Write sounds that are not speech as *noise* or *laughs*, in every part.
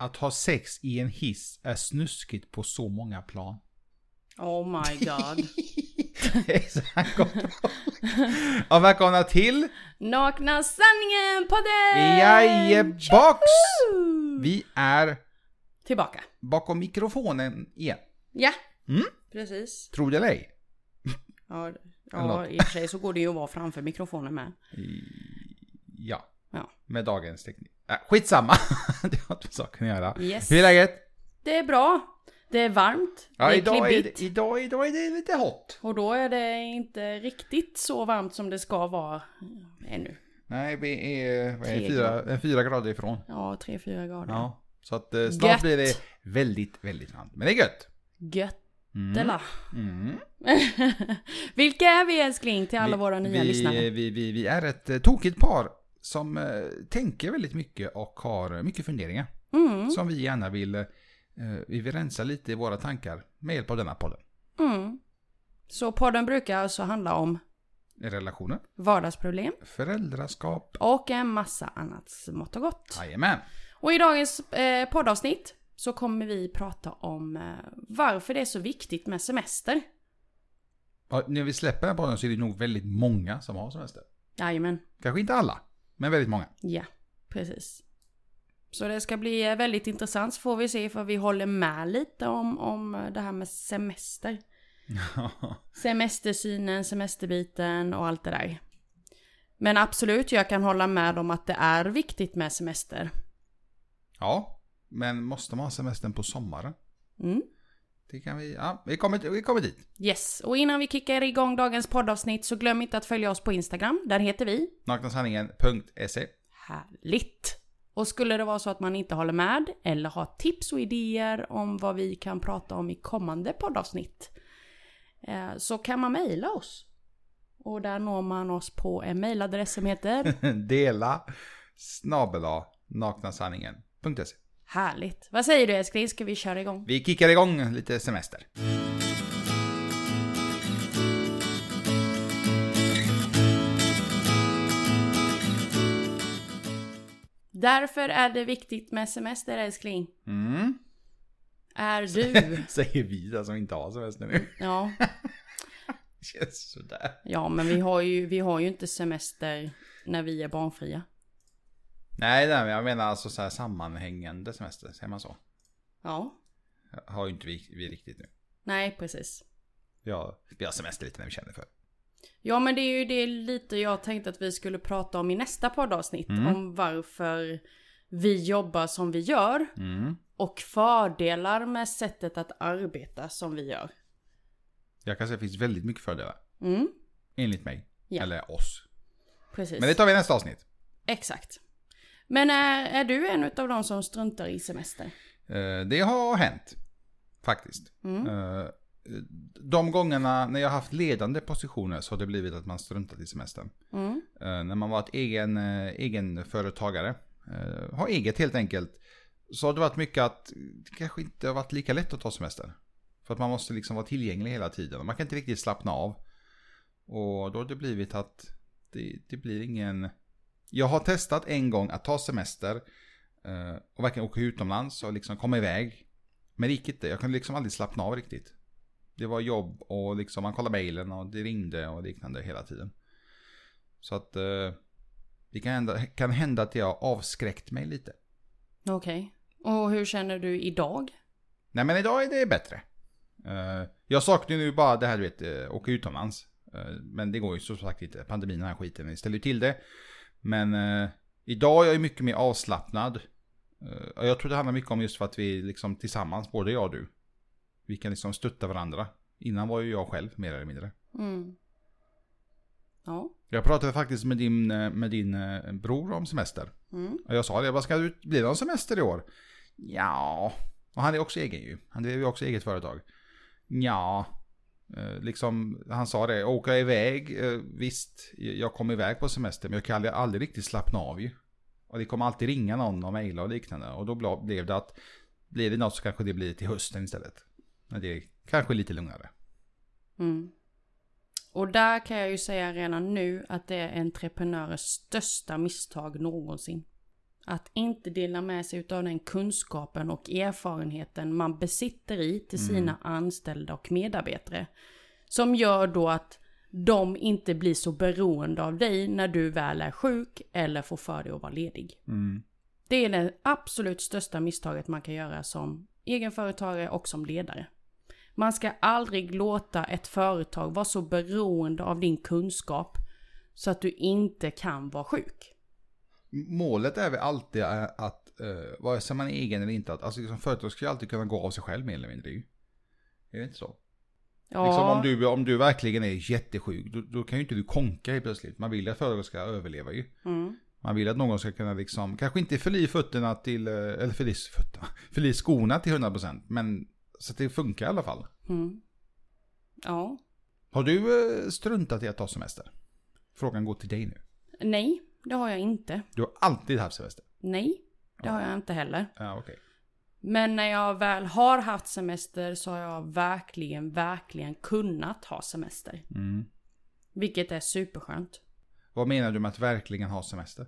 att ha sex i en hiss är snuskigt på så många plan. Oh my god. *laughs* Och välkomna till Nakna sanningen podden! Jajebox! Vi är Tillbaka. bakom mikrofonen igen. Ja, Mm. precis. Tror det eller ej. Ja, ja, i och för sig så går det ju att vara framför mikrofonen med. Ja. Ja. Med dagens teknik. Äh, skitsamma. *laughs* det har inte med saken att göra. Yes. Hur är läget? Det är bra. Det är varmt. Ja, det är idag, är klibbigt. det, idag, idag är det lite hot. Och då är det inte riktigt så varmt som det ska vara ännu. Nej, vi är, vad är Tre fyra, fyra grader ifrån. Ja, 3-4 grader. Ja. Så att eh, snart Gött. blir det väldigt, väldigt varmt. Men det är gött. Göttela. Mm. *laughs* Vilka är vi älskling till alla vi, våra nya vi, lyssnare? Vi, vi, vi är ett eh, tokigt par som eh, tänker väldigt mycket och har mycket funderingar. Mm, Som vi gärna vill, eh, vi vill rensa lite i våra tankar med hjälp av denna podden. mm. Så podden brukar alltså handla om Relationer, vardagsproblem föräldraskap, och en massa annat smått och gott. jajamän. Och i dagens eh, poddavsnitt så kommer vi prata om eh, varför det är så viktigt med semester. Och när vi släpper den podden så är det nog väldigt många som har semester. Jajamän, Kanske inte alla, men väldigt många. ja, precis. Så det ska bli eh, väldigt intressant så får vi se för vi håller med lite om, om eh, det här med semester. *laughs* Semestersynen, semesterbiten och allt det där. Men absolut, jag kan hålla med om att det är viktigt med semester. ja, men måste man ha semestern på sommaren? Mm. Det kan vi, ja, vi kommer, vi kommer dit. Yes, och innan vi kickar igång dagens poddavsnitt så glöm inte att följa oss på Instagram. Där heter vi Naknasanningen.se Härligt! Och skulle det vara så att man inte håller med eller har tips och idéer om vad vi kan prata om i kommande poddavsnitt eh, så kan man mejla oss. Och där når man oss på en mejladress som heter *laughs* Dela snabela naknasanningen.se Härligt! Vad säger du älskling? Ska vi köra igång? Vi kickar igång lite semester. Därför är det viktigt med semester älskling. Mm. Är du? *laughs* Säger vi där som inte har semester nu. Ja, *laughs* känns sådär. ja men vi har, ju, vi har ju inte semester när vi är barnfria. Nej, jag menar alltså så här sammanhängande semester, säger man så? Ja, Har ju inte vi, vi riktigt nu. nej precis. Har, vi har semester lite när vi känner för. Ja men det är ju det lite jag tänkte att vi skulle prata om i nästa poddavsnitt. Mm. Om varför vi jobbar som vi gör. Mm. Och fördelar med sättet att arbeta som vi gör. Jag kan säga att det finns väldigt mycket fördelar. Mm, Enligt mig. Ja. Eller oss. precis. Men det tar vi i nästa avsnitt. Exakt. Men är, är du en av de som struntar i semester? Eh, Det har hänt. Faktiskt. Mm. Eh, De gångerna när jag haft ledande positioner så har det blivit att man struntat i semestern. Mm. Eh, När man varit egen, eh, egen företagare, eh, har eget helt enkelt, så har det varit mycket att det kanske inte har varit lika lätt att ta semester. För att man måste liksom vara tillgänglig hela tiden. Man kan inte riktigt slappna av. Och då har det blivit att det, det blir ingen... Jag har testat en gång att ta semester eh, och verkligen åka utomlands och liksom komma iväg. Men det gick inte. Jag kunde liksom aldrig slappna av riktigt. Det var jobb och liksom man kollade mejlen och det ringde och liknande hela tiden. Så att eh, det kan hända, kan hända att jag avskräckt mig lite. Okej. Och hur känner du idag? Nej men idag är det bättre. Eh, jag saknar nu bara det här du vet, åka utomlands. Men det går ju som sagt inte. Pandemin och den här skiten ställer ju till det. Men eh, idag är jag mycket mer avslappnad. Eh, och jag tror det handlar mycket om just för att vi liksom tillsammans, både jag och du. Vi kan liksom stötta varandra. Innan var ju jag själv mer eller mindre. Mm. Ja. Jag pratade faktiskt med din, eh, med din eh, bror om semester. Mm. Och jag sa det, vad ska du bli någon semester i år? Ja, och han är också egen ju. Han driver ju också eget företag. Ja, Eh, liksom han sa det, åka iväg, eh, visst, jag kom iväg på semester men jag kan aldrig, aldrig riktigt slappna av ju. Och det kommer alltid ringa någon och mejla och liknande. Och då blev det att, blir det något så kanske det blir till hösten istället. När det är kanske lite lugnare. Mm. Och där kan jag ju säga redan nu att det är entreprenörers största misstag någonsin. Att inte dela med sig av den kunskapen och erfarenheten man besitter i till sina anställda och medarbetare. Som gör då att de inte blir så beroende av dig när du väl är sjuk eller får för dig att vara ledig. Mm. Det är det absolut största misstaget man kan göra som egenföretagare och som ledare. Man ska aldrig låta ett företag vara så beroende av din kunskap så att du inte kan vara sjuk. Målet är väl alltid eh, att, uh, vare sig man är egen eller inte, att alltså, liksom, företag ska ju alltid kunna gå av sig själv mer eller mindre. ju. Är det inte så? Ja, Liksom, om, du, om du verkligen är jättesjuk, då, då kan ju inte du konka helt plötsligt. Man vill att företag ska överleva ju. mm, Man vill att någon ska kunna liksom, kanske inte fylla i fötterna till, eh, eller fylla i fötterna, *laughs* fylla i skorna till 100%, men så att det funkar i alla fall. mm. Ja, Har du struntat i att ta semester? Frågan går till dig nu. nej, det har jag inte. Du har alltid haft semester. Nej, det har jag inte heller. Ja, okej. Men när jag väl har haft semester så har jag verkligen, verkligen kunnat ha semester. Mm. Vilket är superskönt. Vad menar du med att verkligen ha semester?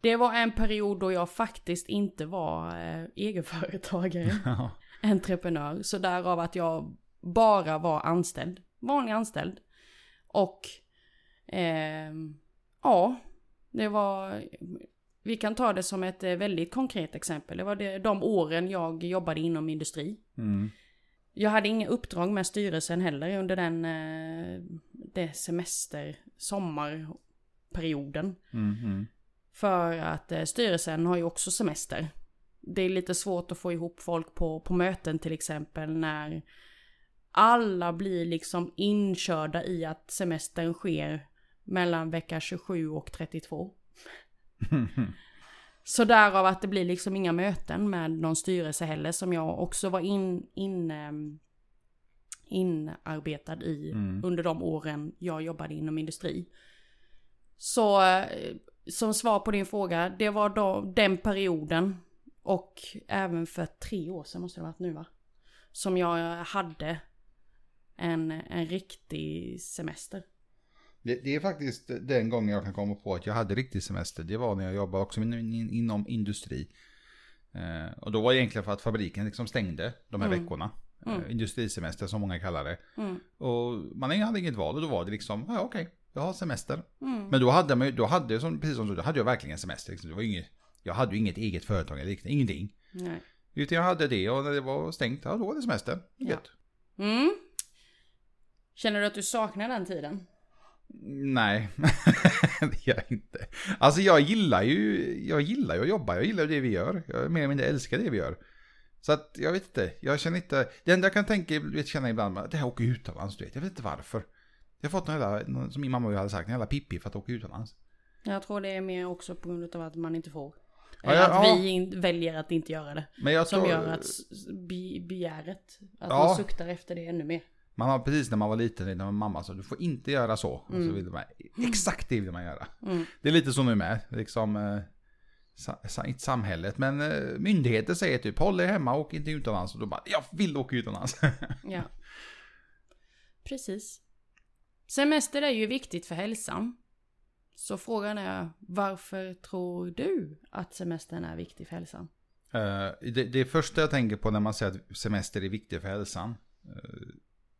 Det var en period då jag faktiskt inte var eh, egenföretagare, *laughs* Ja. entreprenör. Så därav att jag bara var anställd, vanlig anställd. Och ehm, ja, det var, vi kan ta det som ett eh, väldigt konkret exempel. Det var det, de åren jag jobbade inom industri. Mm. Jag hade inga uppdrag med styrelsen heller under den eh, det semester, sommarperioden. Mm, mm. För att eh, styrelsen har ju också semester. Det är lite svårt att få ihop folk på, på möten till exempel när alla blir liksom inkörda i att semestern sker mellan vecka 27 och 32. *laughs* Så därav att det blir liksom inga möten med någon styrelse heller som jag också var in, in, ehm, inarbetad i Mm. under de åren jag jobbade inom industri. Så eh, som svar på din fråga, det var då den perioden och även för tre år sedan måste det varit nu va? Som jag hade en, en riktig semester. Det, det är faktiskt den gången jag kan komma på att jag hade riktig semester. Det var när jag jobbade också in, in, inom industri. Eh, och då var det egentligen för att fabriken liksom stängde de här Mm. veckorna. Mm. Eh, industrisemester som många kallar det. Mm. Och man hade inget val och då var det liksom, ja okej, jag har semester. Mm. Men då hade man då hade som, precis som du, då hade jag verkligen semester. Liksom. Det var inget, jag hade ju inget eget företag eller liknande, ingenting. Nej. Utan jag hade det och när det var stängt, ja då var det semester. Ja. Gött. Mm. Känner du att du saknar den tiden? Nej, *laughs* det gör jag inte. Alltså jag gillar ju, jag gillar ju att jobba, jag gillar det vi gör. Jag mer eller mindre älskar det vi gör. Så att jag vet inte, jag känner inte, det enda jag kan tänka, vet, känna ibland, det här åka utomlands, du vet, jag vet inte varför. Jag har fått någon jävla, som min mamma hade sagt, en jävla pippi för att åka utomlands. Jag tror det är mer också på grund av att man inte får. Eller ja, att ja. vi in, väljer att inte göra det. Som tror, gör att begäret, att Ja. man suktar efter det ännu mer. Man har precis när man var liten, när man mamma sa du får inte göra så. Och så Mm. ville man, exakt det vill man göra. Mm. Det är lite så nu med, liksom, eh, inte samhället, men eh, myndigheter säger typ håll er hemma och inte utomlands. Och då bara, jag vill åka utomlands. *laughs* Ja. Precis. Semester är ju viktigt för hälsan. Så frågan är, varför tror du att semestern är viktig för hälsan? Eh, det, det första jag tänker på när man säger att semester är viktigt för hälsan,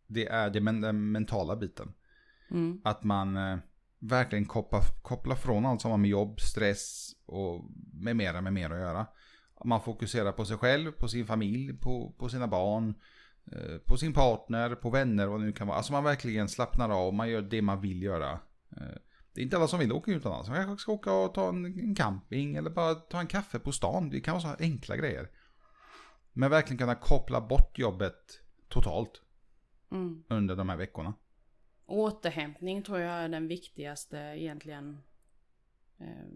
det är det, men, den mentala biten. Mm. Att man eh, verkligen kopplar, kopplar från allt som har med jobb, stress och med mera, med mera att göra. Man fokuserar på sig själv, på sin familj, på, på sina barn, eh, på sin partner, på vänner och vad det nu kan vara. Alltså man verkligen slappnar av, man gör det man vill göra. Eh, Det är inte alla som vill åka utomlands. Man kanske ska åka och ta en, en camping eller bara ta en kaffe på stan. Det kan vara så enkla grejer. Men verkligen kunna koppla bort jobbet totalt Mm. under de här veckorna. Återhämtning tror jag är den viktigaste egentligen eh,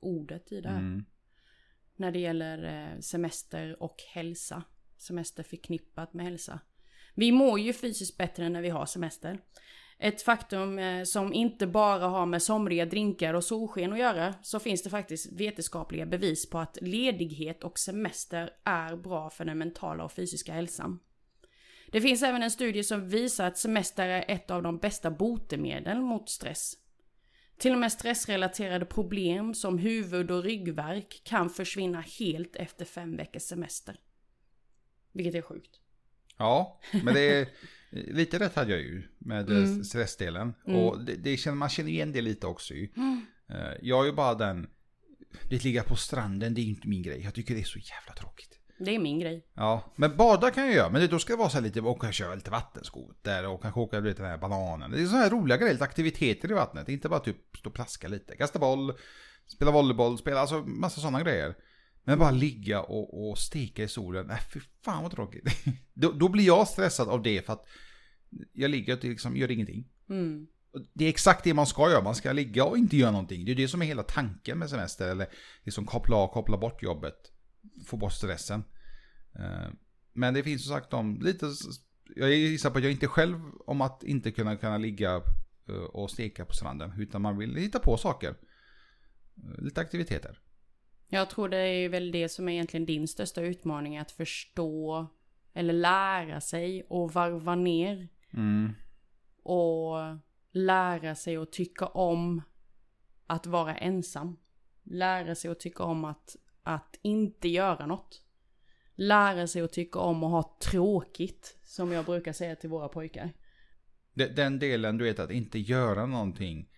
ordet i det här. Mm. När det gäller eh, semester och hälsa. Semester förknippat med hälsa. Vi mår ju fysiskt bättre när vi har semester. Ett faktum eh, som inte bara har med somriga drinkar och solsken att göra, så finns det faktiskt vetenskapliga bevis på att ledighet och semester är bra för den mentala och fysiska hälsan. Det finns även en studie som visar att semester är ett av de bästa botemedel mot stress. Till och med stressrelaterade problem som huvud och ryggvärk kan försvinna helt efter fem veckors semester. Vilket är sjukt. Ja, men det är lite rätt hade jag ju med mm. stressdelen. Mm. Och det, det känner, man känner igen det lite också ju. Mm. Eh, jag är ju bara den, det ligga på stranden det är inte min grej. Jag tycker det är så jävla tråkigt. Det är min grej. Ja, men bada kan jag göra. Men då ska det vara så här lite, och köra lite vattenskoter och kanske åka lite den här bananen. Det är sådana här roliga grejer, lite aktiviteter i vattnet. Inte bara typ stå och plaska lite. Kasta boll, spela volleyboll, spela, alltså massa sådana grejer. Men bara ligga och, och steka i solen, nej fy fan vad tråkigt. *laughs* då, då, blir jag stressad av det för att jag ligger och liksom gör ingenting. Mm. Det är exakt det man ska göra, man ska ligga och inte göra någonting. Det är det som är hela tanken med semester, eller liksom koppla av, koppla bort jobbet få bort stressen. Eh, men det finns som sagt de lite, jag gissar på att jag inte själv om att inte kunna, kunna ligga eh, och steka på stranden. Utan man vill hitta på saker. Eh, lite aktiviteter. Jag tror det är väl det som är egentligen din största utmaning. Att förstå eller lära sig och varva ner. Mm. Och lära sig att tycka om att vara ensam. Lära sig att tycka om att att inte göra något. Lära sig att tycka om att ha tråkigt, som jag brukar säga till våra pojkar. Den delen, du vet, att inte göra någonting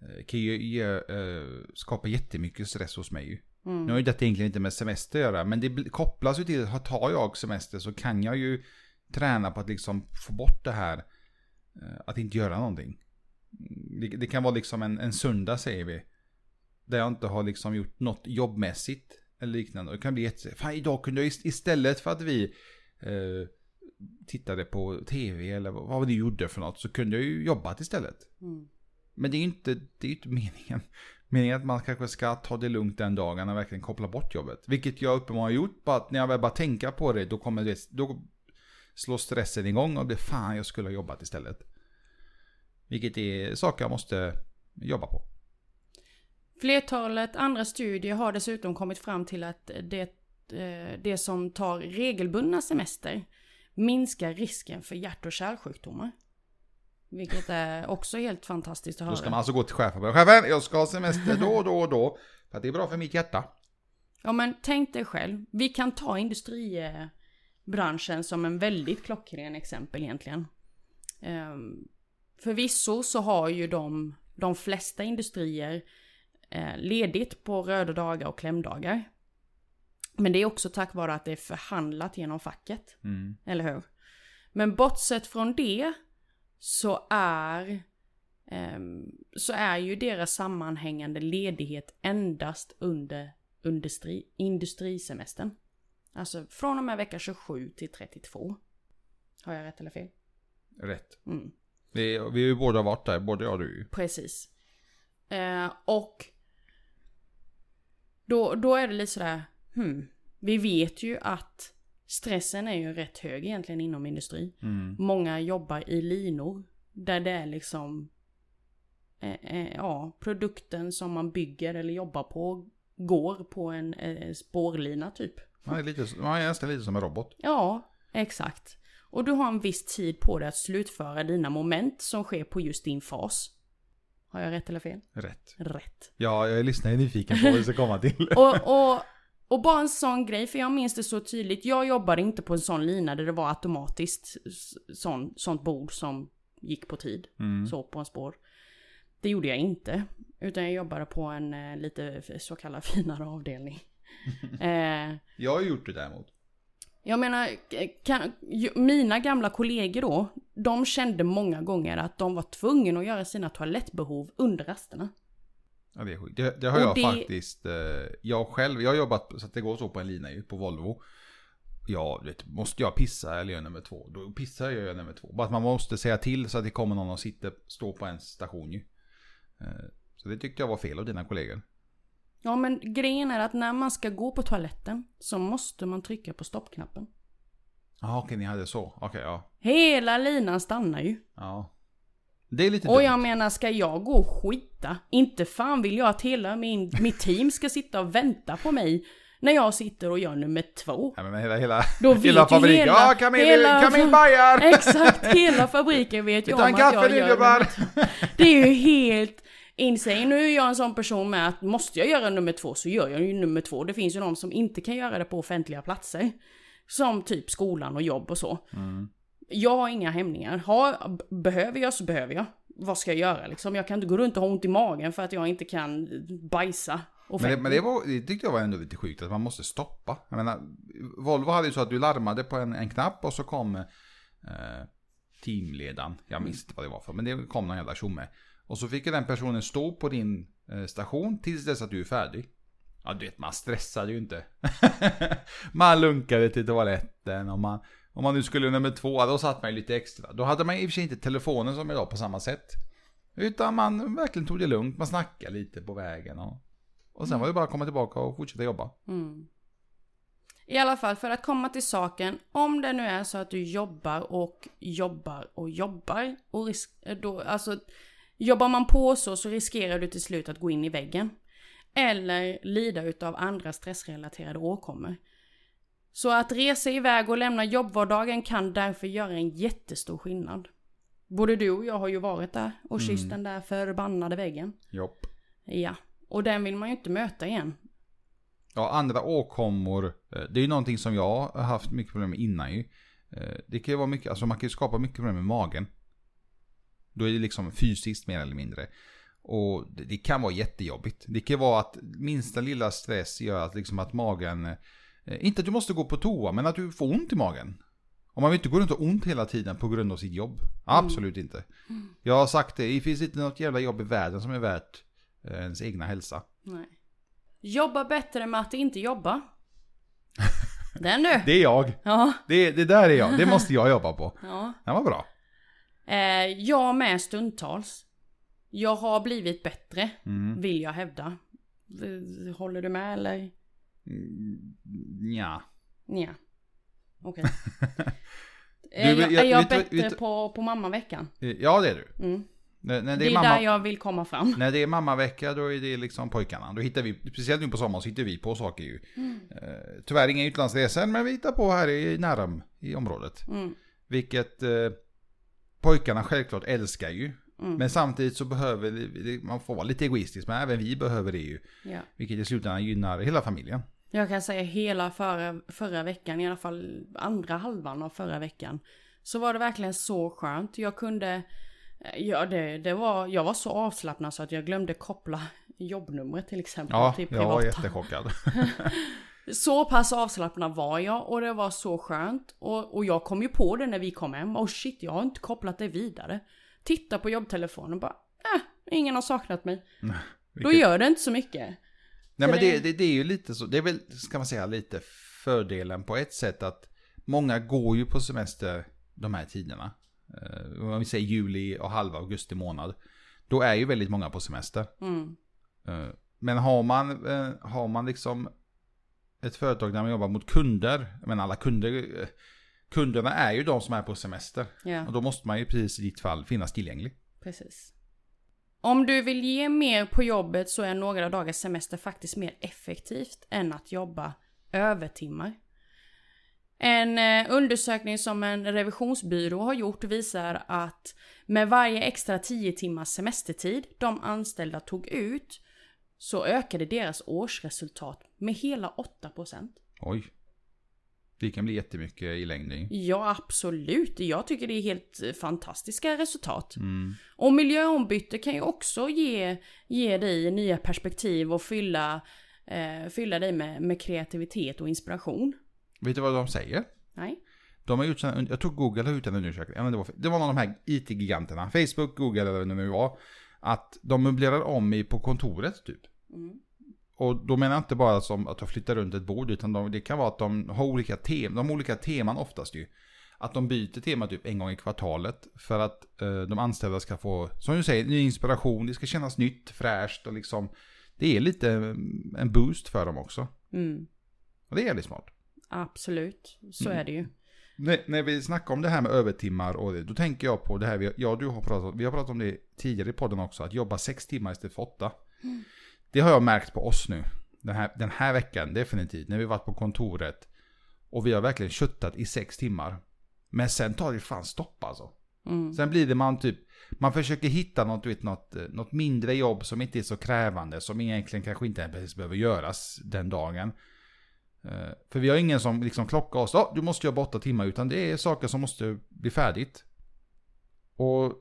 eh, kan ju uh, skapa jättemycket stress hos mig. Mm. Nu har ju detta egentligen inte med semester att göra, men det kopplas ju till att tar jag semester så kan jag ju träna på att liksom få bort det här uh, att inte göra någonting. Det, det, kan vara liksom en, en söndag säger vi. Där jag inte har liksom gjort något jobbmässigt eller liknande. Det kan bli jätte... Fan, idag kunde jag istället för att vi eh, tittade på tv eller vad vi gjorde för något så kunde jag ju jobbat istället. Mm. Men det är ju inte, det är inte *laughs* meningen. Meningen är att man kanske ska ta det lugnt den dagen och verkligen koppla bort jobbet. Vilket jag uppenbarligen har gjort. Bara att när jag väl bara tänker på det då kommer det, då slår stressen igång och blir fan jag skulle ha jobbat istället. Vilket är saker jag måste jobba på. Flertalet andra studier har dessutom kommit fram till att det, eh, det som tar regelbundna semester minskar risken för hjärt och kärlsjukdomar. Vilket är också helt fantastiskt att höra. Då ska man alltså gå till chefen och chefen, jag ska ha semester då och då och då. För att det är bra för mitt hjärta. Ja men tänk dig själv, vi kan ta industribranschen som en väldigt klockren exempel egentligen. Um, förvisso så har ju de, de flesta industrier ledigt på röda dagar och klämdagar. Men det är också tack vare att det är förhandlat genom facket. Mm. Eller hur? Men bortsett från det så är eh, så är ju deras sammanhängande ledighet endast under industri, industrisemestern. Alltså från och med vecka 27 till 32. Har jag rätt eller fel? Rätt. Mm. Vi, vi har ju båda varit där, både jag och du. Precis. Eh, och då, då är det lite sådär, hmm, vi vet ju att stressen är ju rätt hög egentligen inom industrin. Mm. Många jobbar i linor där det är liksom, eh, eh, ja, produkten som man bygger eller jobbar på går på en eh, spårlina typ. Man är, lite, man är nästan lite som en robot. Ja, exakt. Och du har en viss tid på dig att slutföra dina moment som sker på just din fas. Har jag rätt eller fel? Rätt. Rätt. Ja, jag lyssnar ju nyfiken på vad vi ska komma till. *laughs* och, och, och bara en sån grej, för jag minns det så tydligt. Jag jobbade inte på en sån lina där det var automatiskt sån, sånt bord som gick på tid. Mm. Så på en spår. Det gjorde jag inte. Utan jag jobbade på en eh, lite så kallad *laughs* finare avdelning. *laughs* eh, jag har gjort det däremot. Jag menar, kan, mina gamla kollegor då, de kände många gånger att de var tvungna att göra sina toalettbehov under rasterna. Ja det är sjukt. Det, det har Och jag det... faktiskt, eh, jag själv, jag har jobbat så att det går så på en lina ju, på Volvo. Ja, vet, måste jag pissa eller göra nummer två, då pissar jag och nummer två. Bara att man måste säga till så att det kommer någon och sitter, står på en station ju. Eh, så det tyckte jag var fel av dina kollegor. Ja men grejen är att när man ska gå på toaletten så måste man trycka på stoppknappen. Ja okej, ni hade så. Okej, ja. Hela linan stannar ju. Ja. Det är lite Och dumt. jag menar, ska jag gå och skita? Inte fan vill jag att hela min, mitt team ska sitta och vänta på mig när jag sitter och gör nummer två. Ja, men hela, hela, Då vet hela fabriken. Hela, ja, Camille, hela, Camille Bajar! Exakt, hela fabriken vet ju om att jag gör nummer två. Det är ju helt inser nu är jag en sån person med att måste jag göra nummer två så gör jag ju nummer två. Det finns ju någon som inte kan göra det på offentliga platser. Som typ skolan och jobb och så. Mm. Jag har inga hämningar. Har, behöver jag så behöver jag. Vad ska jag göra liksom? Jag kan inte gå runt och ha ont i magen för att jag inte kan bajsa. Men, det, men det, var, det tyckte jag var ändå lite sjukt att man måste stoppa. Jag menar, Volvo hade ju så att du larmade på en, en knapp och så kom eh, teamledaren. Jag minns inte vad det var för, men det kom någon jävla tjomme. Och så fick ju den personen stå på din eh, station tills dess att du är färdig. Ja, du vet, man stressade ju inte. *laughs* man lunkade till toaletten och man... Om man nu skulle nummer två, då satt man ju lite extra. Då hade man i och för sig inte telefonen som idag på samma sätt. Utan man verkligen tog det lugnt, man snackade lite på vägen och... Och sen var det bara att komma tillbaka och fortsätta jobba. Mm. I alla fall för att komma till saken, om det nu är så att du jobbar och jobbar och jobbar och risk- eh, då, alltså jobbar man på så så riskerar du till slut att gå in i väggen. Eller lida utav andra stressrelaterade åkommor. Så att resa iväg och lämna jobbvardagen kan därför göra en jättestor skillnad. Både du och jag har ju varit där och kysst Mm. den där förbannade väggen. Jopp. Ja, och den vill man ju inte möta igen. Ja, andra åkommor. eh, Det är ju någonting som jag har haft mycket problem med innan ju. Eh, Det kan ju vara mycket, alltså man kan ju skapa mycket problem med magen. Då är det liksom fysiskt mer eller mindre. Och det, kan vara jättejobbigt. Det kan vara att minsta lilla stress gör att liksom att magen, eh, inte att du måste gå på toa, men att du får ont i magen. Och man vill inte gå runt och ont hela tiden på grund av sitt jobb. Absolut inte. Jag har sagt det, det finns inte något jävla jobb i världen som är värt eh, ens egna hälsa. Nej. Jobba bättre med att inte jobba. Den du! *laughs* Det är jag. Ja, Det, det där är jag, det måste jag jobba på. ja. Den var bra. Eh, jag med stundtals. Jag har blivit bättre, Mm. vill jag hävda. Håller du med eller? Mm, Ja. Nja. Okej. *laughs* Du, är jag, jag- är jag bättre du- på, på mammaveckan? Ja det är du. Mm. När, när, Det det är mamma, där jag vill komma fram. när det är mammavecka då är det liksom pojkarna. Då hittar vi, speciellt nu på sommaren så hittar vi på saker ju. Mm. Eh, tyvärr inga utlandsresor men vi hittar på här i Närum i området. Mm. Vilket eh, pojkarna självklart älskar ju. Mm. Men samtidigt så behöver man får vara lite egoistisk men även vi behöver det ju. Ja. Vilket i slutändan gynnar hela familjen. Jag kan säga hela förra, förra veckan, i alla fall andra halvan av förra veckan. Så var det verkligen så skönt. Jag kunde, ja det, det var, jag var så avslappnad så att jag glömde koppla jobbnumret till exempel Ja, till jag var jättechockad. *laughs* *laughs* Så pass avslappnad var jag och det var så skönt. Och, och jag kom ju på det när vi kom hem. Oh shit, jag har inte kopplat det vidare. Titta på jobbtelefonen och bara, äh, ingen har saknat mig. Då Vilket- gör det inte så mycket. Nej Så men det- det, det, det är ju lite så, det är väl, ska man säga, lite fördelen på ett sätt att många går ju på semester de här tiderna. Eh, om vi säger juli och halva augusti månad. Då är ju väldigt många på semester. Mm. Eh, men har man, eh, har man liksom ett företag där man jobbar mot kunder, men alla kunder, kunderna är ju de som är på semester. Ja. Och då måste man ju precis i ditt fall finnas tillgänglig. Precis. Om du vill ge mer på jobbet så är några dagars semester faktiskt mer effektivt än att jobba övertimmar. En eh, undersökning som en revisionsbyrå har gjort visar att med varje extra 10 timmars semestertid de anställda tog ut så ökade deras årsresultat med hela 8%. Oj. Det kan bli jättemycket i längden. Ja, absolut. Jag tycker det är helt eh, fantastiska resultat. Mm. Och miljöombyte kan ju också ge, ge dig nya perspektiv och fylla, eh, fylla dig med, med kreativitet och inspiration. Vet du vad de säger? Nej? De har gjort sån, jag tror Google har gjort en undersökning, var, det var någon av de här IT-giganterna, Facebook, Google eller vad det nu var, att de möblerar om i på kontoret typ. Mm. Och då menar jag inte bara som att de flyttar runt ett bord, utan de, det kan vara att de har olika teman, de har olika teman oftast ju. Att de byter tema typ en gång i kvartalet för att eh, de anställda ska få, som du säger, ny inspiration, det ska kännas nytt, fräscht och liksom, det är lite mm, en boost för dem också. Mm. Och det är jävligt smart. Absolut, så Mm. är det ju. När, när vi snackar om det här med övertimmar och det, då tänker jag på det här, vi, och du har pratat, vi har pratat om det tidigare i podden också, att jobba sex timmar istället för åtta. Mm. Det har jag märkt på oss nu, den här, den här veckan definitivt, när vi varit på kontoret och vi har verkligen köttat i sex timmar. Men sen tar det fan stopp alltså. Mm. Sen blir det man typ, man försöker hitta något, vet, något, eh, något mindre jobb som inte är så krävande, som egentligen kanske inte ens behöver göras den dagen. Eh, För vi har ingen som liksom klockar oss, oh, du måste jobba åtta timmar, utan det är saker som måste bli färdigt. Och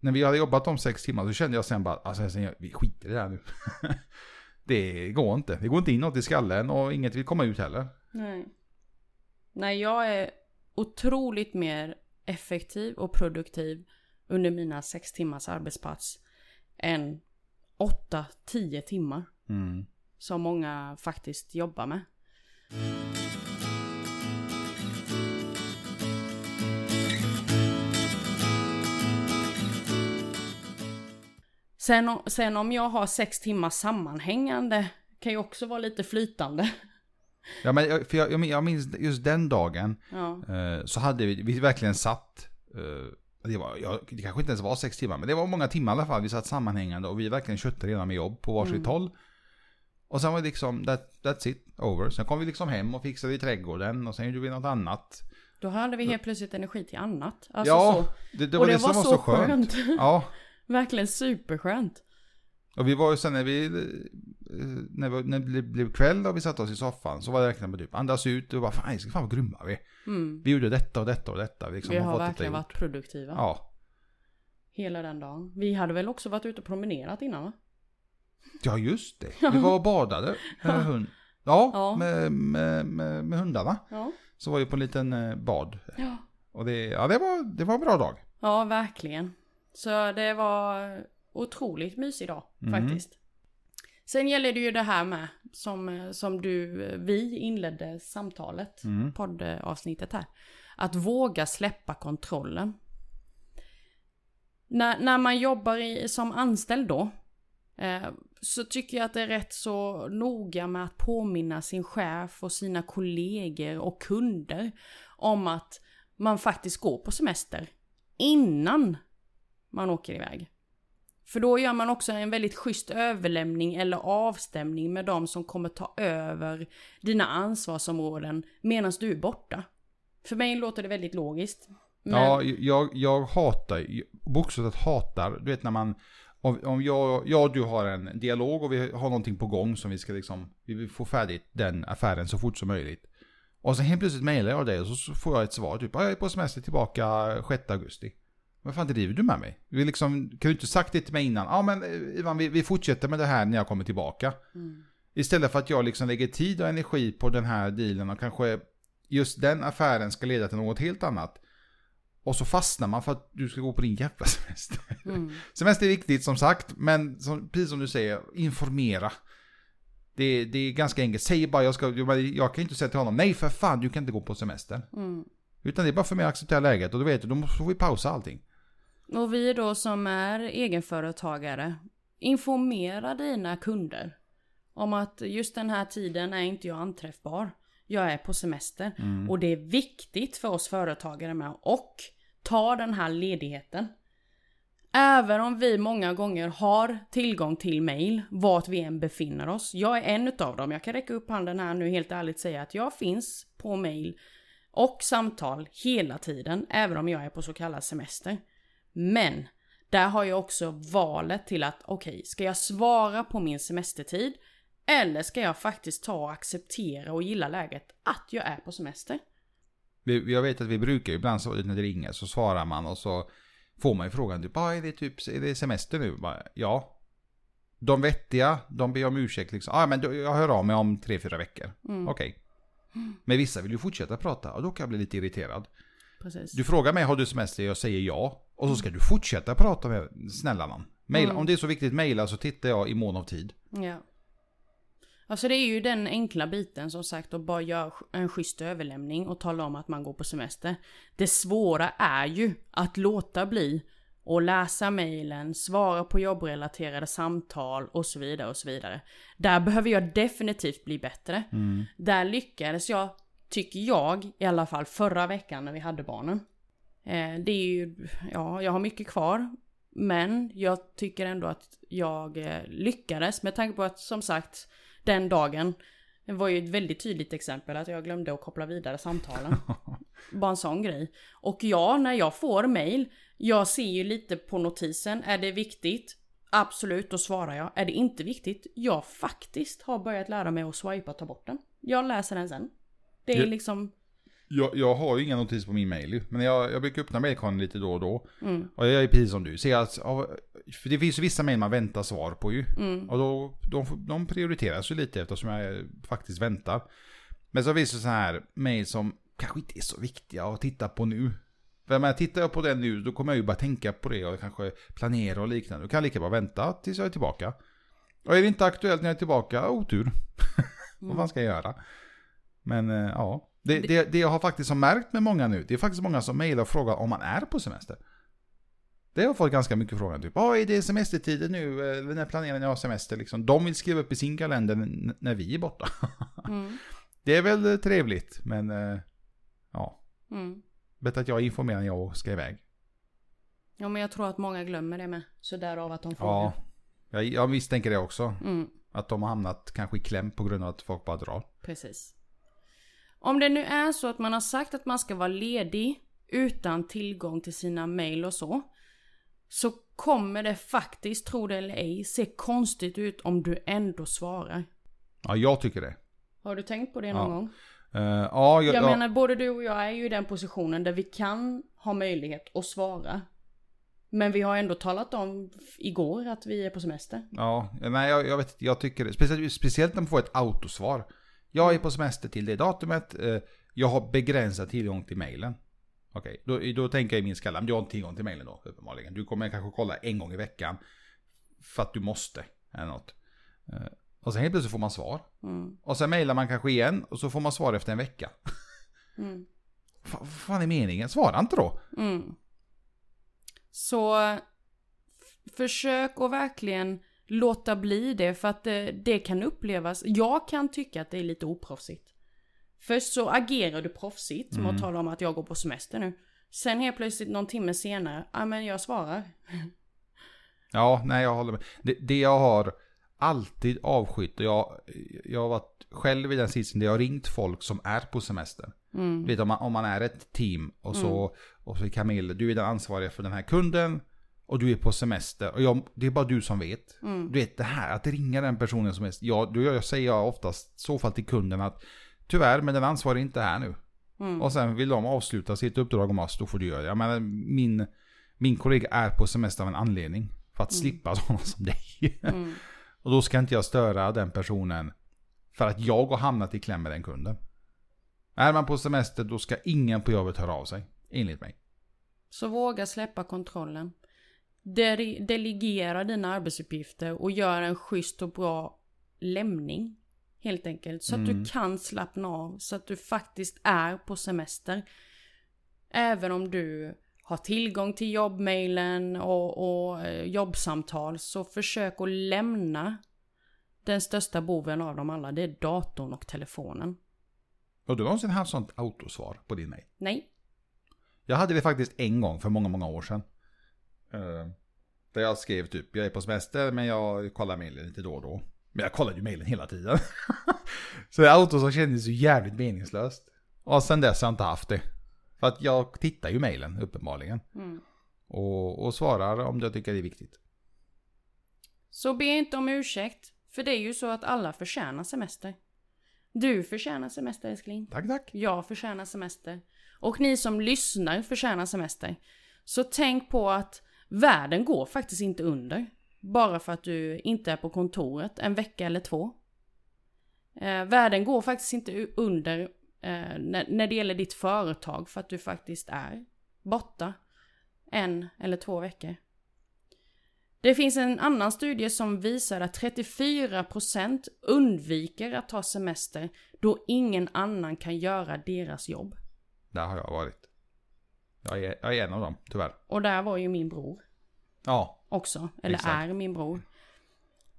när vi hade jobbat de sex timmar så kände jag sen bara, alltså vi skiter i det här nu. *laughs* det går inte, det går inte in något i skallen och inget vill komma ut heller. Nej. Nej, jag är otroligt mer effektiv och produktiv under mina sex timmars arbetspass än 8-10 timmar Mm. som många faktiskt jobbar med. Sen, sen om jag har sex timmar sammanhängande kan ju också vara lite flytande. Ja, men jag, för jag, jag min- jag minns just den dagen Ja, eh, så hade vi, vi verkligen satt, eh, det, var, ja, det kanske inte ens var sex timmar, men det var många timmar i alla fall. Vi satt sammanhängande och vi verkligen köttade redan med jobb på varsitt Mm. håll. Och sen var det liksom, that, that's it, over. Sen kom vi liksom hem och fixade i trädgården och sen gjorde vi något annat. då hade vi helt plötsligt energi till annat. Alltså ja, så. det, det och var det det, som var var så skönt. Ja, *laughs* Verkligen superskönt. och vi var ju sen när vi, eh, när, vi, när det blev- kväll och vi satte oss i soffan så var det verkligen bara typ andas ut och bara fan, fan vad grymma vi. Mm. Vi gjorde detta och detta och detta. Vi, liksom Vi har detta verkligen varit produktiva. Ja. Hela den dagen. Vi hade väl också varit ute och promenerat innan va? Ja, just det. Vi var och badade med hund. Ja, Ja. Med, med, med, med hundarna. Ja. Så var vi på en liten eh, bad. Ja. Och det, ja, det, var, det var en bra dag. Ja, verkligen. Så det var otroligt mysig dag Mm. faktiskt. Sen gäller det ju det här med, som, som du, vi inledde samtalet, Mm. poddavsnittet här. Att våga släppa kontrollen. När, när man jobbar i, som anställd då, eh, så tycker jag att det är rätt så noga med att påminna sin chef och sina kollegor och kunder om att man faktiskt går på semester innan man åker iväg. För då gör man också en väldigt schysst överlämning eller avstämning med de som kommer ta över dina ansvarsområden medan du är borta. För mig låter det väldigt logiskt. Men, Ja, jag, jag hatar, bokstavligt hatar, du vet när man, om, om jag, jag och du har en dialog och vi har någonting på gång som vi ska liksom, vi vill få färdigt den affären så fort som möjligt. Och sen helt plötsligt mejlar jag dig och så, får jag ett svar, typ, "Ja, jag är på semester tillbaka 6 augusti. Vad fan driver du med mig? Vi liksom, kan du inte sagt det till mig innan? Ja men eh, Ivan, vi, vi fortsätter med det här när jag kommer tillbaka. Mm. Istället för att jag liksom lägger tid och energi på den här dealen och kanske just den affären ska leda till något helt annat. Och så fastnar man för att du ska gå på din jävla *laughs* semester. Mm. Semester är viktigt som sagt, men som, precis som du säger, informera. Det, det är ganska enkelt. Säg bara jag ska, jag, kan inte säga till honom, nej för fan du kan inte gå på semester. Mm. Utan det är bara för mig att acceptera läget och då vet du, då får vi pausa allting. Och vi då som är egenföretagare, informera dina kunder om att just den här tiden är inte jag anträffbar. Jag är på semester. Och det är viktigt för oss företagare med och ta den här ledigheten. Även om vi många gånger har tillgång till mail, vart vi än befinner oss. Jag är en utav dem. Jag kan räcka upp handen här nu helt ärligt säga att jag finns på mail och samtal hela tiden, även om jag är på så kallad semester. Men där har jag också valet till att okej, ska jag svara på min semestertid? Eller ska jag faktiskt ta och acceptera och gilla läget att jag är på semester? Jag vet att vi brukar ibland så när det ringer så svarar man och så får man ju frågan typ, ah, är det typ är det semester nu? Bara, ja. De vettiga, de ber om ursäkt liksom. Ah, men jag hör av mig om tre, fyra veckor. Mm. Okej. Men vissa vill ju fortsätta prata och då kan jag bli lite irriterad. Precis. Du frågar mig, har du semester? Jag säger ja. Och så ska du fortsätta prata med, snälla någon. Mail, Mm. Om det är så viktigt, mejla så tittar jag i mån av tid. Ja. Alltså det är ju den enkla biten som sagt att bara göra en schysst överlämning och tala om att man går på semester. Det svåra är ju att låta bli och läsa mejlen, svara på jobbrelaterade samtal och så vidare och så vidare. Där behöver jag definitivt bli bättre. Där lyckades jag, tycker jag, i alla fall förra veckan när vi hade barnen. Eh, det är ju, ja, jag har mycket kvar. Men jag tycker ändå att jag eh, lyckades med tanke på att som sagt den dagen det var ju ett väldigt tydligt exempel att jag glömde att koppla vidare samtalen. *laughs* Bara en sån grej. Och ja, när jag får mail, jag ser ju lite på notisen. Är det viktigt? Absolut, då svarar jag. Är det inte viktigt? Jag faktiskt har börjat lära mig att swipa och ta bort den. Jag läser den sen. Det är Ja. liksom... Jag, jag har ju inga notiser på min mail men jag, jag brukar öppna mailkorgen lite då och då. Mm, Och jag är precis som du, ser att, ja, för det finns vissa mail man väntar svar på ju. mm, Och då, de, de prioriteras ju lite eftersom jag faktiskt väntar. Men så finns det så här mail som kanske inte är så viktiga att titta på nu. För när jag tittar på den nu, då kommer jag ju bara tänka på det och kanske planera och liknande. Då kan jag lika bra vänta tills jag är tillbaka. Och är det inte aktuellt när jag är tillbaka, otur. *laughs* Vad fan ska jag göra? Men eh, ja, det, det, det jag har faktiskt har märkt med många nu, det är faktiskt många som mejlar och frågar om man är på semester. Det har fått ganska mycket frågor, typ, ah, är det semestertider nu? Eller när planerar ni att ha semester? Liksom, de vill skriva upp i sin kalender när vi är borta. *laughs* mm, Det är väl eh, trevligt, men eh, ja, mm. bättre att jag är informerad när jag ska iväg. Ja men jag tror att många glömmer det med. Så därav att de frågar. Ja, jag, jag misstänker det också. Mm, Att de har hamnat kanske i kläm på grund av att folk bara drar. precis. Om det nu är så att man har sagt att man ska vara ledig utan tillgång till sina mail och så. Så kommer det faktiskt, tro det eller ej, se konstigt ut om du ändå svarar. Ja, jag tycker det. Har du tänkt på det någon Ja. gång? Eh, ja, jag, Jag ja, menar både du och jag är ju i den positionen där vi kan ha möjlighet att svara. Men vi har ändå talat om igår att vi är på semester. Ja, nej jag, jag vet jag tycker det. Speciellt, speciellt när man får ett autosvar. Jag är på semester till det datumet, eh, jag har begränsad tillgång till mejlen. Okej, då, då tänker jag i min skalle, men du har inte tillgång till mejlen då uppenbarligen. Du kommer kanske kolla en gång i veckan. För att du måste, eller något. Eh, och sen helt plötsligt får man svar. Mm. Och sen mejlar man kanske igen och så får man svar efter en vecka. *laughs* Mm. Vad fan är meningen? Svara inte då. Mm. Så försök att verkligen låta bli det för att det, det kan upplevas. Jag kan tycka att det är lite oproffsigt. Först så agerar du proffsigt med att tala om att jag går på semester nu. Sen helt plötsligt någon timme senare, ja men jag svarar. *laughs* Ja, nej jag håller med. Det, det jag har alltid avskytt, och jag, jag har varit själv i den sitsen där jag har ringt folk som är på semester. Mm. Du vet om man, om man är ett team och så, och så är Camille, du är den ansvariga för den här kunden och du är på semester och jag, det är bara du som vet. Mm. Du vet det här, att ringa den personen som är, ja, då jag säger jag oftast så fall till kunden att tyvärr, men den ansvariga är inte här nu. Mm. Och sen vill de avsluta sitt uppdrag om oss, då får du göra det. Jag menar, min, min kollega är på semester av en anledning. För att slippa *laughs* sådana som dig. Mm. Och då ska inte jag störa den personen för att jag har hamnat i kläm med den kunden. Är man på semester då ska ingen på jobbet höra av sig. Enligt mig. Så våga släppa kontrollen. De- delegera dina arbetsuppgifter och gör en schysst och bra lämning. Helt enkelt. Så att Mm. du kan slappna av. Så att du faktiskt är på semester. Även om du har tillgång till jobbmailen och, och eh, jobbsamtal. Så försök att lämna den största boven av dem alla. Det är datorn och telefonen. Har du någonsin haft sånt autosvar på din mail? Nej. Jag hade det faktiskt en gång för många, många år sedan. Eh, där jag skrev typ, jag är på semester men jag kollar mailen lite då och då. Men jag kollade ju mailen hela tiden. *laughs* så autosvar kändes ju jävligt meningslöst. Och sen dess har jag inte haft det. För att jag tittar ju mailen uppenbarligen. Mm. Och, och svarar om jag tycker det är viktigt. Så be inte om ursäkt. För det är ju så att alla förtjänar semester. Du förtjänar semester älskling. Tack, tack. Jag förtjänar semester. Och ni som lyssnar förtjänar semester. Så tänk på att världen går faktiskt inte under. Bara för att du inte är på kontoret en vecka eller två. Eh, världen går faktiskt inte under eh, när, när det gäller ditt företag för att du faktiskt är borta en eller två veckor. Det finns en annan studie som visar att 34% undviker att ta semester då ingen annan kan göra deras jobb. Där har jag varit. Jag är, jag är en av dem, tyvärr. Och där var ju min bror Ja, också, eller Exakt. är min bror.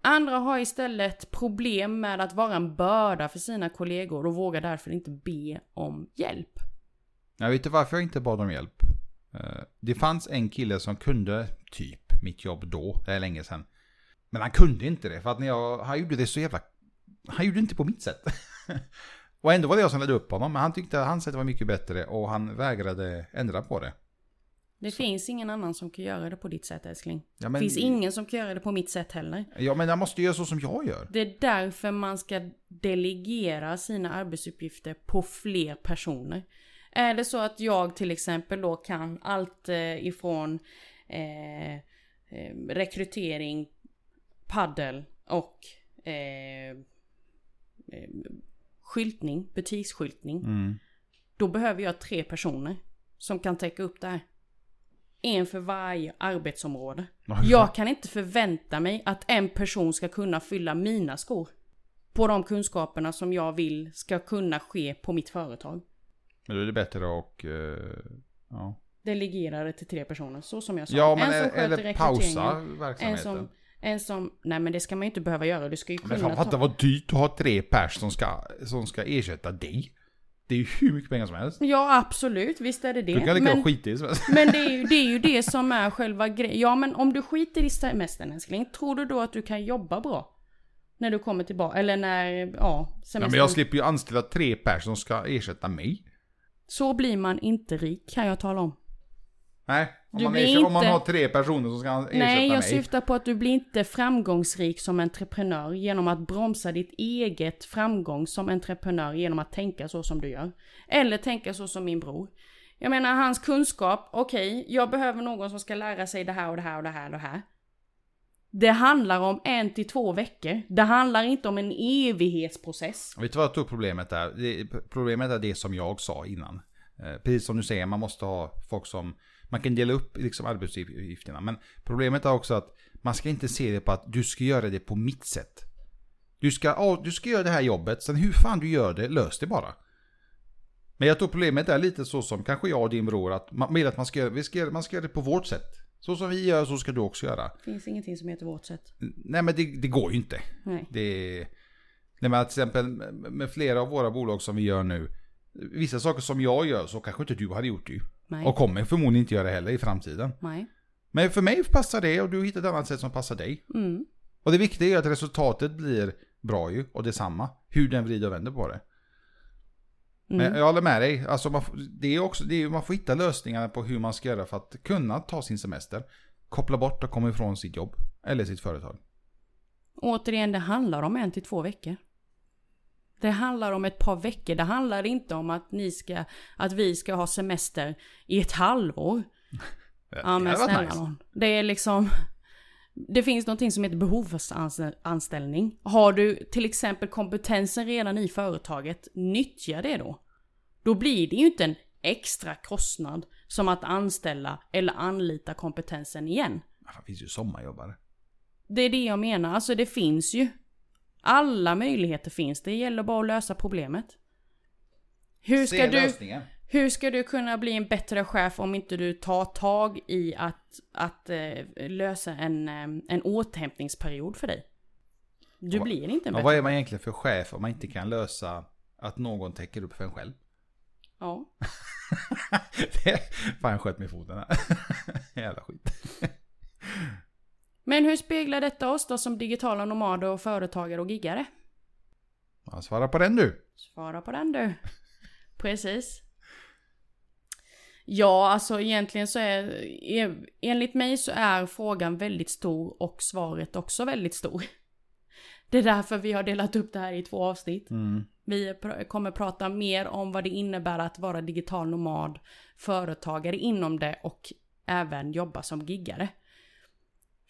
Andra har istället problem med att vara en börda för sina kollegor och vågar därför inte be om hjälp. jag vet inte varför jag inte bad om hjälp. Eh, Det fanns en kille som kunde typ mitt jobb då, det är länge sedan. Men han kunde inte det, för att när jag, han gjorde det så jävla... Han gjorde det inte på mitt sätt. *laughs* Och ändå var det jag som ledde upp honom, men han tyckte att hans sätt var mycket bättre och han vägrade ändra på det. Det finns ingen annan som kan göra det på ditt sätt älskling. Ja, Det men, finns ingen som kan göra det på mitt sätt heller. ja, men jag måste göra så som jag gör. Det är därför man ska delegera sina arbetsuppgifter på fler personer. Är det så att jag till exempel då kan allt eh, ifrån eh, eh, rekrytering, paddel och eh, eh, skyltning, butiksskyltning. Mm. Då behöver jag tre personer som kan täcka upp det här. En för varje arbetsområde. Jag kan inte förvänta mig att en person ska kunna fylla mina skor. På de kunskaperna som jag vill ska kunna ske på mitt företag. Men då är det bättre att... eh, ja. Delegera det till tre personer, så som jag sa. ja, men en som eller, pausa rekryteringen, En verksamheten. som, en som, nej men det ska man ju inte behöva göra. Du ska ju Men kunna fan, fatta ta... vad dyrt att ha tre pers som ska, som ska ersätta dig. Det är ju hur mycket pengar som helst. Ja absolut, visst är det det. Du kan lika men, skita i det. men det är, ju, det är ju det som är själva grejen. Ja men om du skiter i semestern älskling, tror du då att du kan jobba bra? När du kommer tillbaka, eller när, ja, semestern. men jag slipper ju anställa tre pers som ska ersätta mig. Så blir man inte rik kan jag tala om. Nej, om, man, blir ersätter, om man inte- har tre personer som ska ersätta Nej, jag mig. syftar på att du blir inte framgångsrik som entreprenör genom att bromsa ditt eget framgång som entreprenör genom att tänka så som du gör. Eller tänka så som min bror. Jag menar hans kunskap, okej, jag behöver någon som ska lära sig det här och det här och det här och det här. Det handlar om en till två veckor. Det handlar inte om en evighetsprocess. Vet du vad jag tror problemet är? Problemet är det som jag sa innan. Eh, precis som du säger, man måste ha folk som... Man kan dela upp liksom arbetsuppgifterna. Men problemet är också att man ska inte se det på att du ska göra det på mitt sätt. Du ska, ja, du ska göra det här jobbet, sen hur fan du gör det, lös det bara. Men jag tror problemet är lite så som kanske jag och din bror, att man vill att man ska, göra, vi ska, göra- man ska göra det på vårt sätt. Så som vi gör, så ska du också göra. Det finns ingenting som heter vårt sätt. Nej men det, det går ju inte. Nej. Det Nej men till exempel med flera av våra bolag som vi gör nu. Vissa saker som jag gör så kanske inte du hade gjort ju. Nej. Och kommer förmodligen inte göra heller i framtiden. Nej. Men för mig passar det och du hittar ett annat sätt som passar dig. Mm. Och det viktiga är att resultatet blir bra ju och detsamma. Hur den vrider och vänder på det. Mm. Men jag håller med dig. Alltså man, det är också, det är, man får hitta lösningar på hur man ska göra för att kunna ta sin semester. Koppla bort och komma ifrån sitt jobb. Eller sitt företag. Återigen, det handlar om en till två veckor. Det handlar om ett par veckor. Det handlar inte om att ni ska, att vi ska ha semester i ett halvår. Ja men det hade varit snälla nice. nån. Det är liksom... Det finns någonting som heter behovsanställning. Har du till exempel kompetensen redan i företaget, nyttja det då. Då blir det ju inte en extra kostnad som att anställa eller anlita kompetensen igen. Det finns ju sommarjobbare. Det är det jag menar, alltså det finns ju. Alla möjligheter finns, det gäller bara att lösa problemet. Hur ska, du, hur ska du kunna bli en bättre chef om inte du tar tag i att, att eh, lösa en, eh, en återhämtningsperiod för dig? Du Ja, blir inte en bättre... vad är man egentligen för chef om man inte kan lösa att någon täcker upp för en själv? Ja. *laughs* Det- Fan jag sköt mig i foten här. *laughs* Jävla skit. Men hur speglar detta oss då som digitala nomader och företagare och giggare? Ja, svara på den du. Svara på den du. *laughs* Precis. Ja, alltså egentligen så är, enligt mig så är frågan väldigt stor och svaret också väldigt stor. *laughs* Det är därför vi har delat upp det här i två avsnitt. Mm. Vi kommer prata mer om vad det innebär att vara digital nomad, företagare inom det och även jobba som giggare.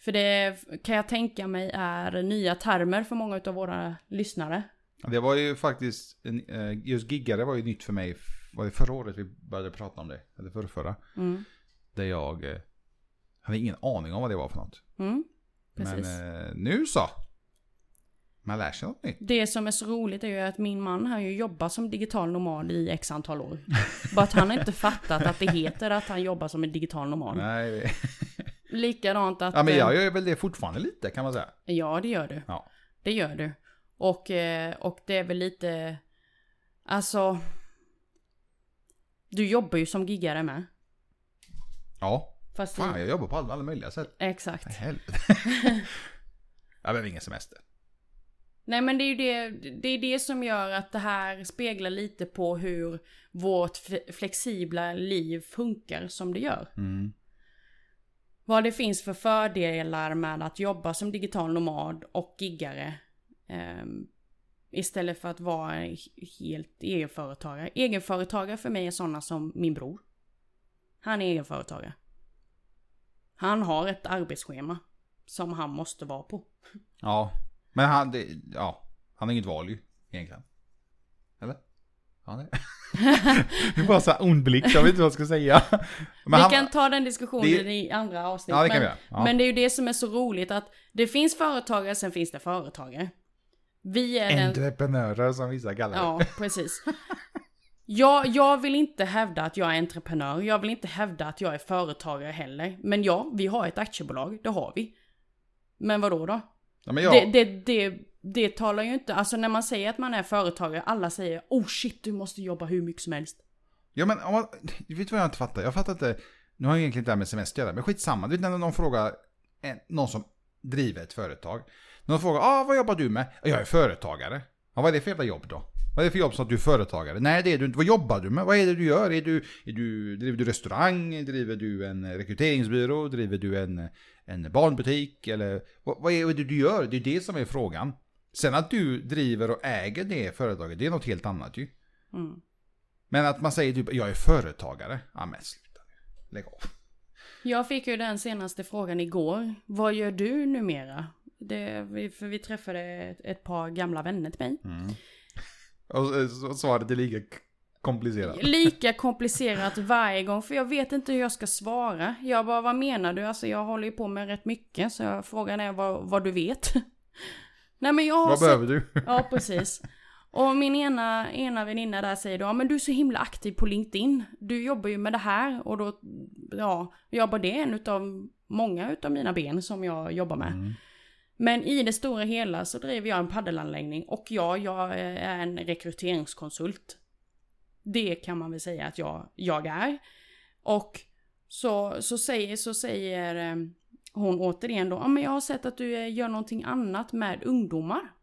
För det kan jag tänka mig är nya termer för många av våra lyssnare. Det var ju faktiskt, eh, just giggare var ju nytt för mig. Var det förra året vi började prata om det? Eller förra, förra. Mm. Där jag eh, hade ingen aning om vad det var för något. Mm. Men eh, nu så. Man lär sig något nytt. Det som är så roligt är ju att min man har ju jobbat som digital nomad i x antal år. Bara att han har inte fattat att det heter att han jobbar som en digital nomad. Nej, *laughs* Likadant att... ja men eh, jag gör väl det fortfarande lite kan man säga. Ja, det gör du. Ja. Det gör du. Och, eh, och det är väl lite... Alltså... Du jobbar ju som giggare med. Ja, Fast fan jag jobbar på alla, alla möjliga sätt. Exakt. *laughs* jag behöver ingen semester. Nej men det är ju det, det är det som gör att det här speglar lite på hur vårt flexibla liv funkar som det gör. Mm. Vad det finns för fördelar med att jobba som digital nomad och giggare. Eh, istället för att vara helt egenföretagare. Egenföretagare för mig är sådana som min bror. Han är egenföretagare. Han har ett arbetsschema som han måste vara på. Ja, men han, det, ja, han har inget val ju egentligen. Eller? Ja, det. *laughs* det är bara så här ond blick, jag vet inte vad jag ska säga. Men Vi han, kan ta den diskussionen det- i andra avsnitt. Ja, det men, vi. Ja. men det är ju det som är så roligt att det finns företagare, sen finns det företagare. Vi är den... Entreprenörer som vissa kallar det. Ja, precis. Jag, jag vill inte hävda att jag är entreprenör. Jag vill inte hävda att jag är företagare heller. Men ja, vi har ett aktiebolag. Det har vi. Men vad då då? Ja, jag, Det, det, det, det talar ju inte... Alltså när man säger att man är företagare, alla säger oh shit, du måste jobba hur mycket som helst. Ja men om man, vet du vad jag inte fattar? Jag fattar inte, nu har jag egentligen inte det här med semester att göra, men skitsamma. Du vet när någon frågar, någon som driver ett företag. Någon frågar, ah, vad jobbar du med? "Ja, Jag är företagare. Ja, vad är det för jävla jobb då? Vad är det för jobb som att du är företagare? Nej det är du inte. Vad jobbar du med? Vad är det du gör? Är du, är du, driver du restaurang? Driver du en rekryteringsbyrå? Driver du en, en barnbutik? Eller vad, vad är det du gör? Det är det som är frågan. Sen att du driver och äger det företaget, det är något helt annat ju. Mm. Men att man säger typ, jag är företagare. Ja men sluta nu. Lägg av. Jag fick ju den senaste frågan igår. Vad gör du numera? Det, för vi träffade ett, par gamla vänner till mig. Och eh, så- svaret är lika komplicerat. Lika komplicerat varje gång, för jag vet inte hur jag ska svara. Jag bara, vad menar du? Alltså jag håller ju på med rätt mycket, så frågan är vad, vad du vet. *laughs* Nej men jag har Vad sett- behöver du? Ja, *laughs* precis. Och min ena, ena väninna där säger då, ja men du är så himla aktiv på LinkedIn. Du jobbar ju med det här och då, ja, jag bara det är en utav många utav mina ben som jag jobbar med. Mm. Men i det stora hela så driver jag en paddelanläggning och ja, jag är en rekryteringskonsult. Det kan man väl säga att jag, jag är. Och så, så säger, så säger eh, hon återigen då, ja men jag har sett att du eh, gör någonting annat med ungdomar.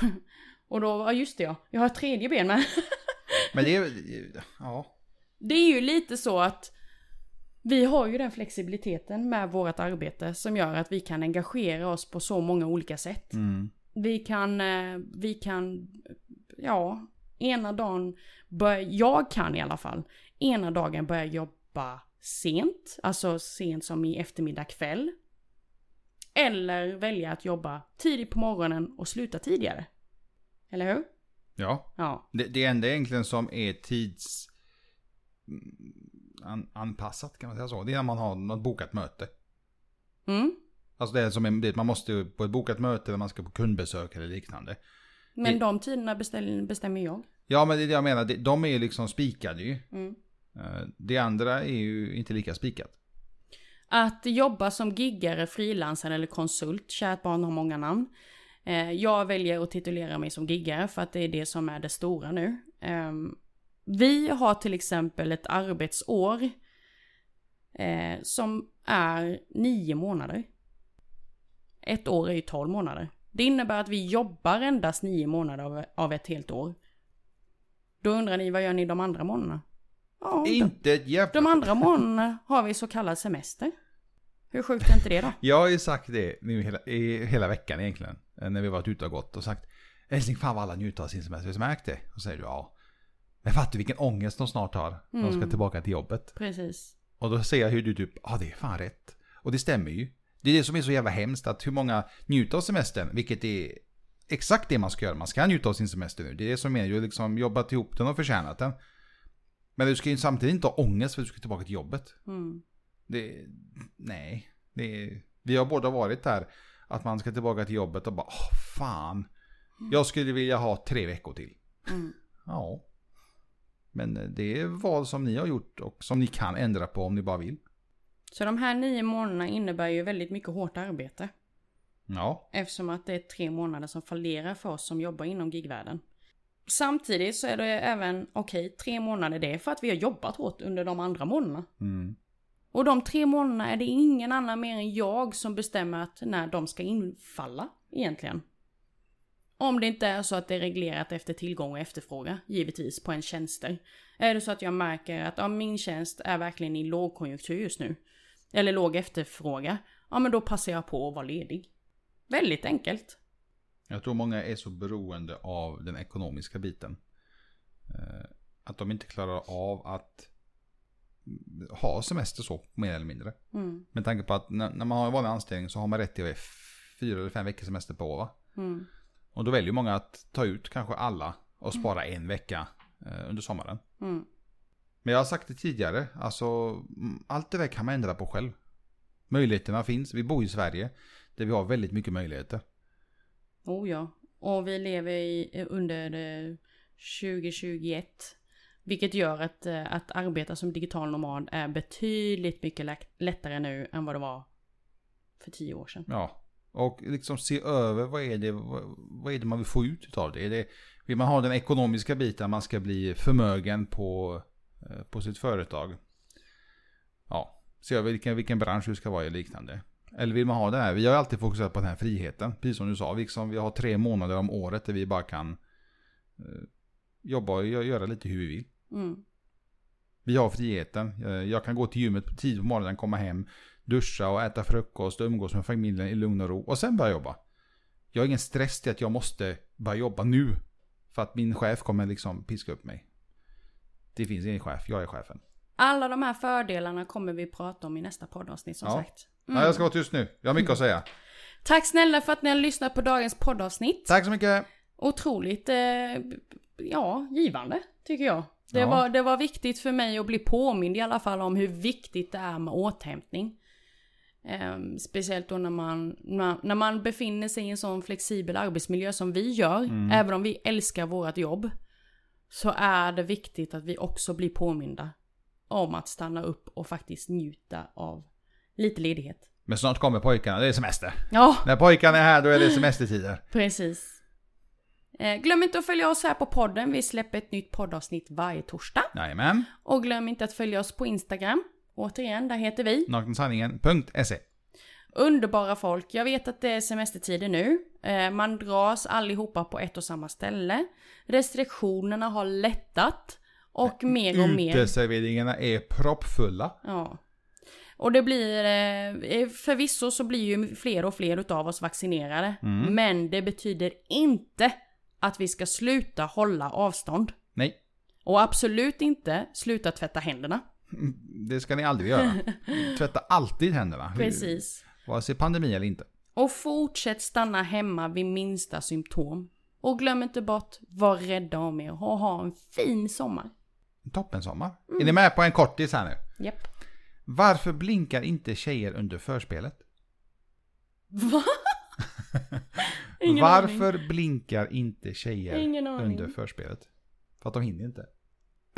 *laughs* och då, ja just det ja, jag har ett tredje ben med. *laughs* Men det är, ja. Det är ju lite så att vi har ju den flexibiliteten med vårt arbete som gör att vi kan engagera oss på så många olika sätt. Mm. Vi kan, eh, vi kan, ja, ena dagen börja, jag kan i alla fall, ena dagen börja jobba sent, alltså sent som i eftermiddag kväll. Eller välja att jobba tidigt på morgonen och sluta tidigare. Eller hur? Ja. Ja. Det, det enda egentligen som är tids... An, anpassat kan man säga så. Det är när man har något bokat möte. Mm. Alltså det är som en, man måste på ett bokat möte eller man ska på kundbesök eller liknande. Men de tiderna bestämmer jag. Ja men det är det jag menar, de är ju liksom spikade ju. Mm. Eh, Det andra är ju inte lika spikat. Att jobba som giggare, frilansare eller konsult, kärt barn har många namn. Eh, Jag väljer att titulera mig som giggare för att det är det som är det stora nu. Vi har till exempel ett arbetsår eh, som är nio månader. Ett år är ju tolv månader. Det innebär att vi jobbar endast nio månader av, av ett helt år. Då undrar ni, vad gör ni de andra månaderna? Ja, Inte ett jävla... de andra månaderna har vi så kallad semester. Hur sjukt är inte det då? Jag har ju sagt det nu hela, i, hela veckan egentligen. När vi varit ute och gått och sagt Älskling, fan vad alla njuter av sin semester. Har du märkt det? Och säger du ja. Men fattar du vilken ångest de snart har? När de ska Mm. tillbaka till jobbet. Precis. Och då ser jag hur du typ, ja det är fan rätt. Och det stämmer ju. Det är det som är så jävla hemskt, att hur många njuter av semestern, vilket är exakt det man ska göra. Man ska njuta av sin semester nu. Det är det som är ju liksom jobbat ihop den och förtjänat den. Men du ska ju samtidigt inte ha ångest för att du ska tillbaka till jobbet. Mm. Det, nej, det vi har båda varit där. Att man ska tillbaka till jobbet och bara, åh fan. Jag skulle vilja ha tre veckor till. Mm. Ja. Men det är val som ni har gjort och som ni kan ändra på om ni bara vill. Så de här nio månaderna innebär ju väldigt mycket hårt arbete. Ja. Eftersom att det är tre månader som fallerar för oss som jobbar inom gigvärlden. Samtidigt så är det även, okej, tre månader det är för att vi har jobbat hårt under de andra månaderna. Mm. Och de tre månaderna är det ingen annan mer än jag som bestämmer att när de ska infalla egentligen. Om det inte är så att det är reglerat efter tillgång och efterfrågan, givetvis, på en tjänster. Är det så att jag märker att ja, min tjänst är verkligen i lågkonjunktur just nu, eller låg efterfrågan, ja men då passar jag på att vara ledig. Väldigt enkelt. Jag tror många är så beroende av den ekonomiska biten. Eh, Att de inte klarar av att ha semester så, mer eller mindre. Mm. Med tanke på att när, man har en vanlig anställning så har man rätt till fyra eller fem veckors semester på va? Mm. Och då väljer många att ta ut kanske alla och spara en vecka eh, under sommaren. Mm. Men jag har sagt det tidigare, alltså mm, allt det där kan man ändra på själv. Möjligheterna finns, vi bor i Sverige där vi har väldigt mycket möjligheter. Oh ja. Och vi lever i, under eh, 2021. Vilket gör att, eh, att arbeta som digital nomad är betydligt mycket lätt- lättare nu än vad det var för tio år sedan. Ja, och liksom se över vad är det, vad, är det man vill få ut av det. Är det. Vill man ha den ekonomiska biten, man ska bli förmögen på, eh, på sitt företag. Ja, se över vilken, vilken bransch du ska vara i liknande. Eller vill man ha det här, vi har alltid fokuserat på den här friheten. Precis som du sa, liksom vi har tre månader om året där vi bara kan eh, jobba och gö- göra lite hur vi vill. Mm. Vi har friheten. Eh, Jag kan gå till gymmet på på morgonen, komma hem, duscha och äta frukost och umgås med familjen i lugn och ro och sen börja jobba. Jag har ingen stress till att jag måste börja jobba nu. För att min chef kommer liksom piska upp mig. Det finns ingen chef, jag är chefen. Alla de här fördelarna kommer vi prata om i nästa poddavsnitt som Ja. sagt. Mm. Ja, jag ska vara tyst nu, jag har mycket att säga. *laughs* Tack snälla för att ni har lyssnat på dagens poddavsnitt. Tack så mycket! Otroligt, eh, ja, givande tycker jag. Det, Ja. var, det var viktigt för mig att bli påmind i alla fall om hur viktigt det är med återhämtning. Ehm, speciellt då när man, när, när man befinner sig i en sån flexibel arbetsmiljö som vi gör, Mm. även om vi älskar vårt jobb, så är det viktigt att vi också blir påminda om att stanna upp och faktiskt njuta av lite ledighet. Men snart kommer pojkarna, det är semester. Ja, När pojkarna är här då är det semestertider. Precis. Eh, glöm inte att följa oss här på podden. Vi släpper ett nytt poddavsnitt varje torsdag. Jajamän. Och glöm inte att följa oss på Instagram. Återigen, där heter vi Nakensanningen.se Underbara folk. Jag vet att det är semestertider nu. Eh, man dras allihopa på ett och samma ställe. Restriktionerna har lättat. Och mer och mer. Uteserveringarna är proppfulla. Ja. Och det blir, eh, förvisso så blir ju fler och fler utav oss vaccinerade. Mm. Men det betyder inte att vi ska sluta hålla avstånd. Nej, Och absolut inte sluta tvätta händerna. Det ska ni aldrig göra. *laughs* Tvätta alltid händerna. Precis. Vare sig pandemi eller inte. Och fortsätt stanna hemma vid minsta symptom. Och glöm inte bort, var rädda om er och ha en fin sommar. Toppen sommar. Är ni med på en kortis här nu? Japp. Varför blinkar inte tjejer under förspelet? Va? *laughs* Ingen aning. Varför blinkar inte tjejer Ingen aning. under förspelet? För att de hinner inte.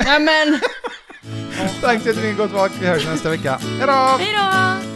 Nämen! *laughs* Tack så jättemycket gott folk. Vi hörs nästa vecka. Hejdå! Hejdå!